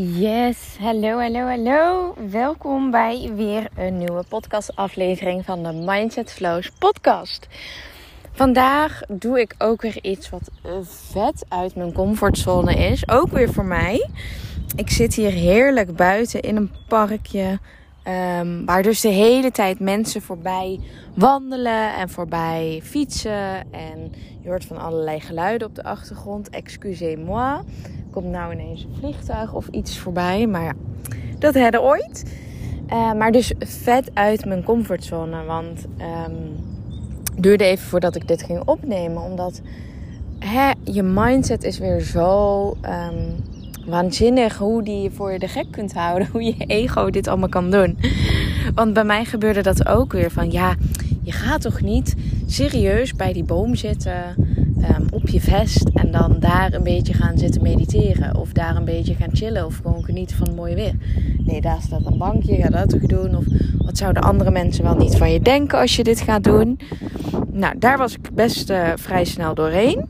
Yes, hallo, hallo, hallo. Welkom bij weer een nieuwe podcastaflevering van de Mindset Flows podcast. Vandaag doe ik ook weer iets wat vet uit mijn comfortzone is. Ook weer voor mij. Ik zit hier heerlijk buiten in een parkje. Um, waar dus de hele tijd mensen voorbij wandelen en voorbij fietsen. En je hoort van allerlei geluiden op de achtergrond. Excusez-moi komt nou ineens een vliegtuig of iets voorbij. Maar ja, dat hadden ooit. Uh, maar dus vet uit mijn comfortzone. Want um, duurde even voordat ik dit ging opnemen. Omdat hè, je mindset is weer zo um, waanzinnig hoe die je voor je de gek kunt houden. Hoe je ego dit allemaal kan doen. Want bij mij gebeurde dat ook weer van ja, je gaat toch niet serieus bij die boom zitten um, op je vest en dan daar een beetje gaan zitten mediteren. Of daar een beetje gaan chillen of gewoon genieten van het mooie weer. Nee, daar staat een bankje, ga dat toch doen. Of wat zouden andere mensen wel niet van je denken als je dit gaat doen? Nou, daar was ik best uh, vrij snel doorheen.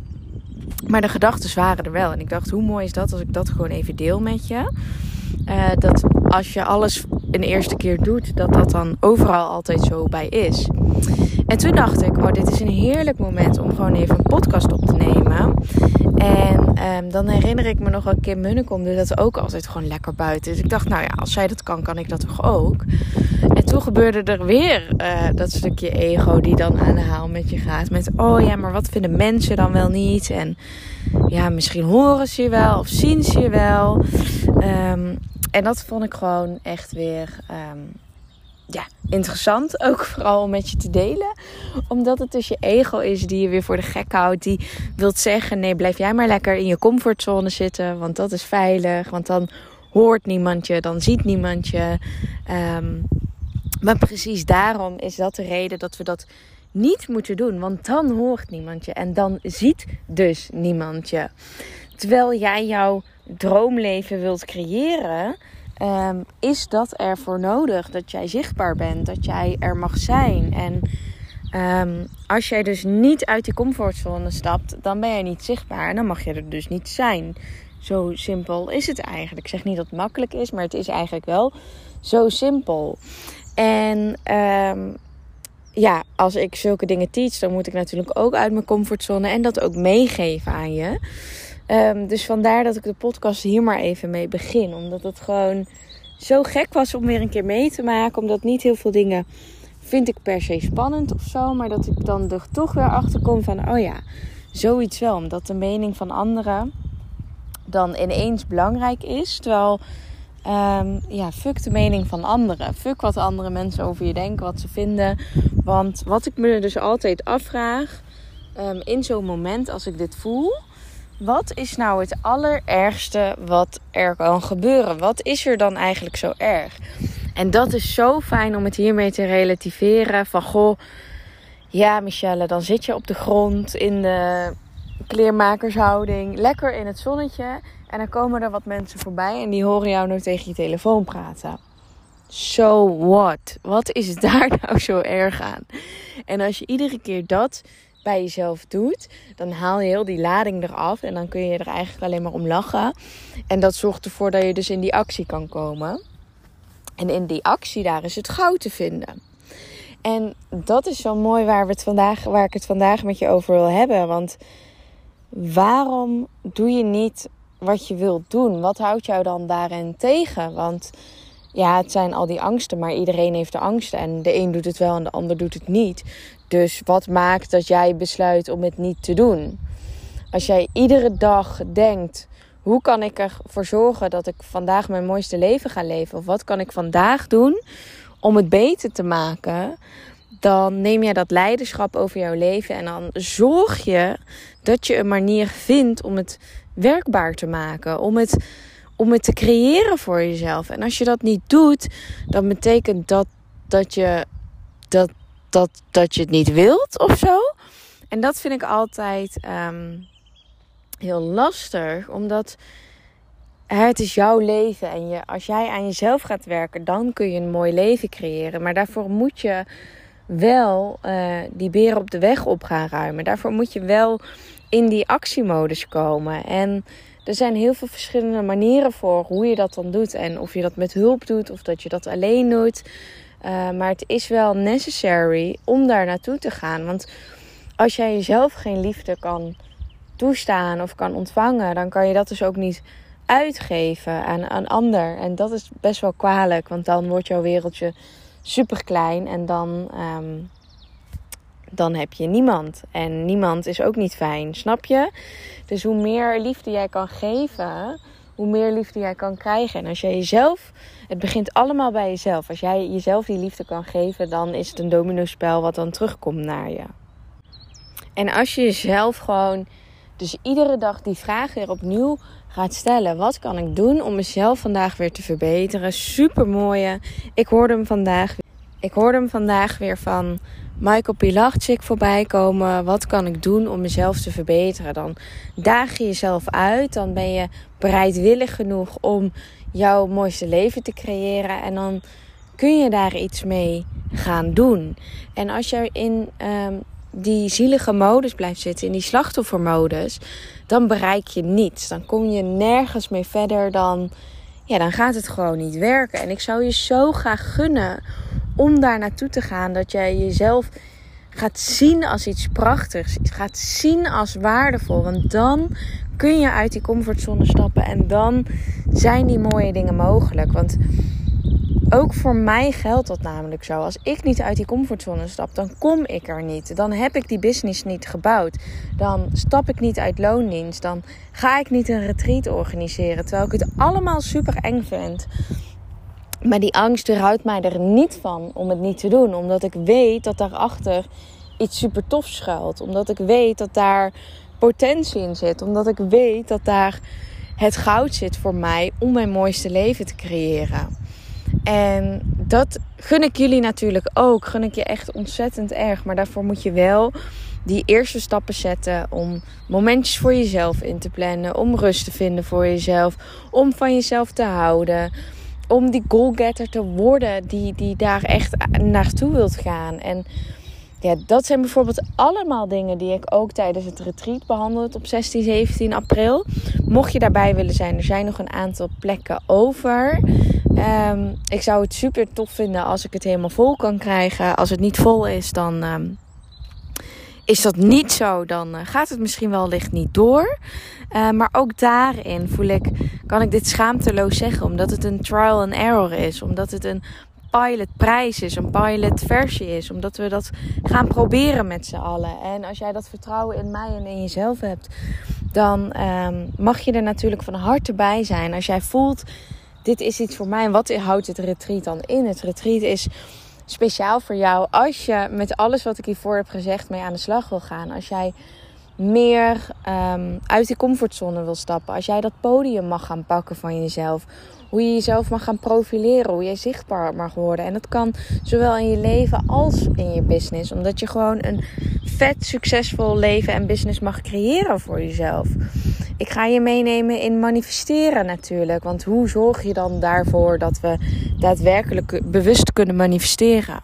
Maar de gedachten waren er wel. En ik dacht, hoe mooi is dat als ik dat gewoon even deel met je? Uh, dat als je alles een eerste keer doet, dat dat dan overal altijd zo bij is. En toen dacht ik, oh, dit is een heerlijk moment om gewoon even een podcast op te nemen. En um, dan herinner ik me nog wel, Kim Munnekom doet dat ook altijd gewoon lekker buiten. Dus ik dacht, nou ja, als zij dat kan, kan ik dat toch ook. En toen gebeurde er weer uh, dat stukje ego die dan aan de haal met je gaat. Met, oh ja, maar wat vinden mensen dan wel niet? En ja, misschien horen ze je wel of zien ze je wel. Um, en dat vond ik gewoon echt weer um, ja, interessant. Ook vooral om met je te delen. Omdat het dus je ego is die je weer voor de gek houdt. Die wilt zeggen: nee, blijf jij maar lekker in je comfortzone zitten. Want dat is veilig. Want dan hoort niemand je, dan ziet niemand je. Um, maar precies daarom is dat de reden dat we dat niet moeten doen. Want dan hoort niemand je. En dan ziet dus niemand je. Terwijl jij jouw droomleven wilt creëren, um, is dat ervoor nodig dat jij zichtbaar bent, dat jij er mag zijn. En um, als jij dus niet uit die comfortzone stapt, dan ben je niet zichtbaar en dan mag je er dus niet zijn. Zo simpel is het eigenlijk. Ik zeg niet dat het makkelijk is, maar het is eigenlijk wel zo simpel. En um, ja, als ik zulke dingen teach, dan moet ik natuurlijk ook uit mijn comfortzone en dat ook meegeven aan je. Um, dus vandaar dat ik de podcast hier maar even mee begin. Omdat het gewoon zo gek was om weer een keer mee te maken. Omdat niet heel veel dingen vind ik per se spannend of zo. Maar dat ik dan er toch weer achter kom van, oh ja, zoiets wel. Omdat de mening van anderen dan ineens belangrijk is. Terwijl, um, ja, fuck de mening van anderen. Fuck wat andere mensen over je denken, wat ze vinden. Want wat ik me dus altijd afvraag um, in zo'n moment als ik dit voel wat is nou het allerergste wat er kan gebeuren? Wat is er dan eigenlijk zo erg? En dat is zo fijn om het hiermee te relativeren. Van goh, ja, Michelle, dan zit je op de grond in de kleermakershouding, lekker in het zonnetje. En dan komen er wat mensen voorbij en die horen jou nu tegen je telefoon praten. So what? Wat is daar nou zo erg aan? En als je iedere keer dat bij jezelf doet, dan haal je heel die lading eraf en dan kun je er eigenlijk alleen maar om lachen. En dat zorgt ervoor dat je dus in die actie kan komen. En in die actie daar is het goud te vinden. En dat is zo mooi waar, we het vandaag, waar ik het vandaag met je over wil hebben. Want waarom doe je niet wat je wilt doen? Wat houdt jou dan daarin tegen? Want ja, het zijn al die angsten, maar iedereen heeft de angsten. En de een doet het wel en de ander doet het niet. Dus wat maakt dat jij besluit om het niet te doen? Als jij iedere dag denkt: hoe kan ik ervoor zorgen dat ik vandaag mijn mooiste leven ga leven? Of wat kan ik vandaag doen om het beter te maken? Dan neem jij dat leiderschap over jouw leven en dan zorg je dat je een manier vindt om het werkbaar te maken. Om het, om het te creëren voor jezelf. En als je dat niet doet, dan betekent dat dat je dat dat, dat je het niet wilt of zo. En dat vind ik altijd um, heel lastig, omdat het is jouw leven. En je, als jij aan jezelf gaat werken, dan kun je een mooi leven creëren. Maar daarvoor moet je wel uh, die beren op de weg op gaan ruimen. Daarvoor moet je wel in die actiemodus komen. En er zijn heel veel verschillende manieren voor hoe je dat dan doet. En of je dat met hulp doet of dat je dat alleen doet. Uh, maar het is wel necessary om daar naartoe te gaan. Want als jij jezelf geen liefde kan toestaan of kan ontvangen, dan kan je dat dus ook niet uitgeven aan een ander. En dat is best wel kwalijk, want dan wordt jouw wereldje super klein en dan, um, dan heb je niemand. En niemand is ook niet fijn, snap je? Dus hoe meer liefde jij kan geven, hoe meer liefde jij kan krijgen. En als jij jezelf, het begint allemaal bij jezelf. Als jij jezelf die liefde kan geven, dan is het een domino-spel wat dan terugkomt naar je. En als je jezelf gewoon, dus iedere dag die vraag weer opnieuw gaat stellen. Wat kan ik doen om mezelf vandaag weer te verbeteren? Super mooie. Ik hoorde hem vandaag. Ik hoorde hem vandaag weer van Michael Pilarczyk voorbij komen. Wat kan ik doen om mezelf te verbeteren? Dan daag je jezelf uit. Dan ben je bereidwillig genoeg om jouw mooiste leven te creëren. En dan kun je daar iets mee gaan doen. En als je in um, die zielige modus blijft zitten, in die slachtoffermodus, dan bereik je niets. Dan kom je nergens mee verder. Dan, ja, dan gaat het gewoon niet werken. En ik zou je zo graag gunnen om daar naartoe te gaan. Dat jij jezelf gaat zien als iets prachtigs. Gaat zien als waardevol. Want dan kun je uit die comfortzone stappen. En dan zijn die mooie dingen mogelijk. Want ook voor mij geldt dat namelijk zo. Als ik niet uit die comfortzone stap, dan kom ik er niet. Dan heb ik die business niet gebouwd. Dan stap ik niet uit loondienst. Dan ga ik niet een retreat organiseren. Terwijl ik het allemaal super eng vind. Maar die angst houdt mij er niet van om het niet te doen. Omdat ik weet dat daarachter iets super tofs schuilt. Omdat ik weet dat daar potentie in zit. Omdat ik weet dat daar het goud zit voor mij om mijn mooiste leven te creëren. En dat gun ik jullie natuurlijk ook. Gun ik je echt ontzettend erg. Maar daarvoor moet je wel die eerste stappen zetten om momentjes voor jezelf in te plannen. Om rust te vinden voor jezelf. Om van jezelf te houden. Om die goalgetter te worden die, die daar echt naartoe wilt gaan. En ja, dat zijn bijvoorbeeld allemaal dingen die ik ook tijdens het retreat behandeld op 16, 17 april. Mocht je daarbij willen zijn, er zijn nog een aantal plekken over. Um, ik zou het super tof vinden als ik het helemaal vol kan krijgen. Als het niet vol is, dan um, is dat niet zo. Dan uh, gaat het misschien wel licht niet door. Uh, maar ook daarin voel ik, kan ik dit schaamteloos zeggen. Omdat het een trial and error is. Omdat het een pilot prijs is, een pilot versie is. Omdat we dat gaan proberen met z'n allen. En als jij dat vertrouwen in mij en in jezelf hebt, dan um, mag je er natuurlijk van harte bij zijn. Als jij voelt dit is iets voor mij. En wat houdt het retreat dan in? Het retreat is speciaal voor jou als je met alles wat ik hiervoor heb gezegd mee aan de slag wil gaan. Als jij meer um, uit die comfortzone wil stappen. Als jij dat podium mag gaan pakken van jezelf. Hoe je jezelf mag gaan profileren. Hoe jij zichtbaar mag worden. En dat kan zowel in je leven als in je business. Omdat je gewoon een vet succesvol leven en business mag creëren voor jezelf. Ik ga je meenemen in manifesteren natuurlijk. Want hoe zorg je dan daarvoor dat we daadwerkelijk bewust kunnen manifesteren?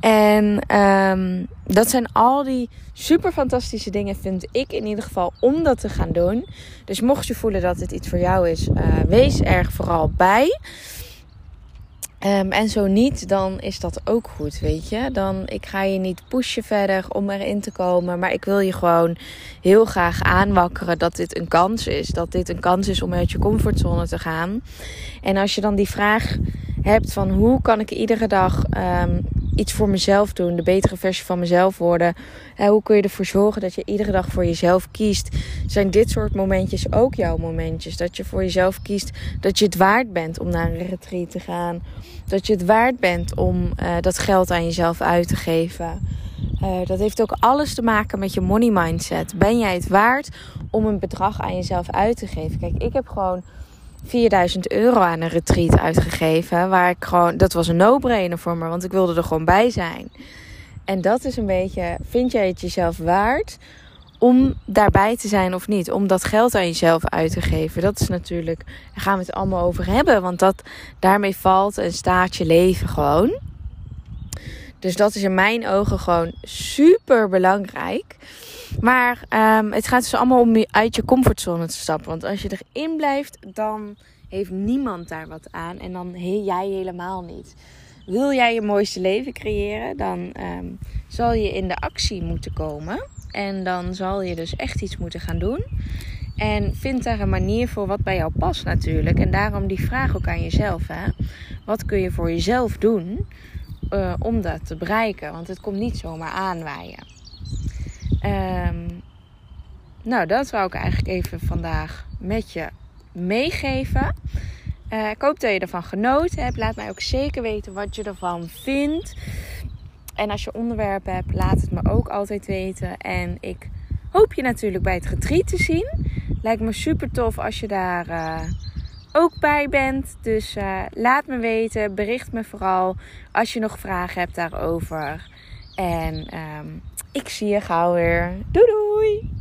En um, dat zijn al die super fantastische dingen, vind ik in ieder geval, om dat te gaan doen. Dus mocht je voelen dat het iets voor jou is, uh, wees er vooral bij. Um, en zo niet, dan is dat ook goed, weet je. Dan, ik ga je niet pushen verder om erin te komen. Maar ik wil je gewoon heel graag aanwakkeren dat dit een kans is. Dat dit een kans is om uit je comfortzone te gaan. En als je dan die vraag hebt van hoe kan ik iedere dag um, iets voor mezelf doen, de betere versie van mezelf worden. En hoe kun je ervoor zorgen dat je iedere dag voor jezelf kiest? Zijn dit soort momentjes ook jouw momentjes? Dat je voor jezelf kiest dat je het waard bent om naar een retreat te gaan. Dat je het waard bent om uh, dat geld aan jezelf uit te geven. Uh, dat heeft ook alles te maken met je money mindset. Ben jij het waard om een bedrag aan jezelf uit te geven? Kijk, ik heb gewoon 4000 euro aan een retreat uitgegeven. Waar ik gewoon, dat was een no-brainer voor me, want ik wilde er gewoon bij zijn. En dat is een beetje, vind jij het jezelf waard om daarbij te zijn of niet? Om dat geld aan jezelf uit te geven. Dat is natuurlijk, daar gaan we het allemaal over hebben. Want dat, daarmee valt en staat je leven gewoon. Dus dat is in mijn ogen gewoon super belangrijk. Maar ehm, het gaat dus allemaal om uit je comfortzone te stappen. Want als je erin blijft, dan heeft niemand daar wat aan. En dan jij helemaal niet. Wil jij je mooiste leven creëren, dan ehm, zal je in de actie moeten komen. En dan zal je dus echt iets moeten gaan doen. En vind daar een manier voor wat bij jou past natuurlijk. En daarom die vraag ook aan jezelf. Hè? Wat kun je voor jezelf doen uh, om dat te bereiken? Want het komt niet zomaar aanwaaien. Um, nou, dat wou ik eigenlijk even vandaag met je meegeven. Uh, ik hoop dat je ervan genoten hebt. Laat mij ook zeker weten wat je ervan vindt. En als je onderwerpen hebt, laat het me ook altijd weten. En ik hoop je natuurlijk bij het retreat te zien. Lijkt me super tof als je daar uh, ook bij bent. Dus uh, laat me weten. Bericht me vooral als je nog vragen hebt daarover. En um, ik zie je gauw weer. Doei doei!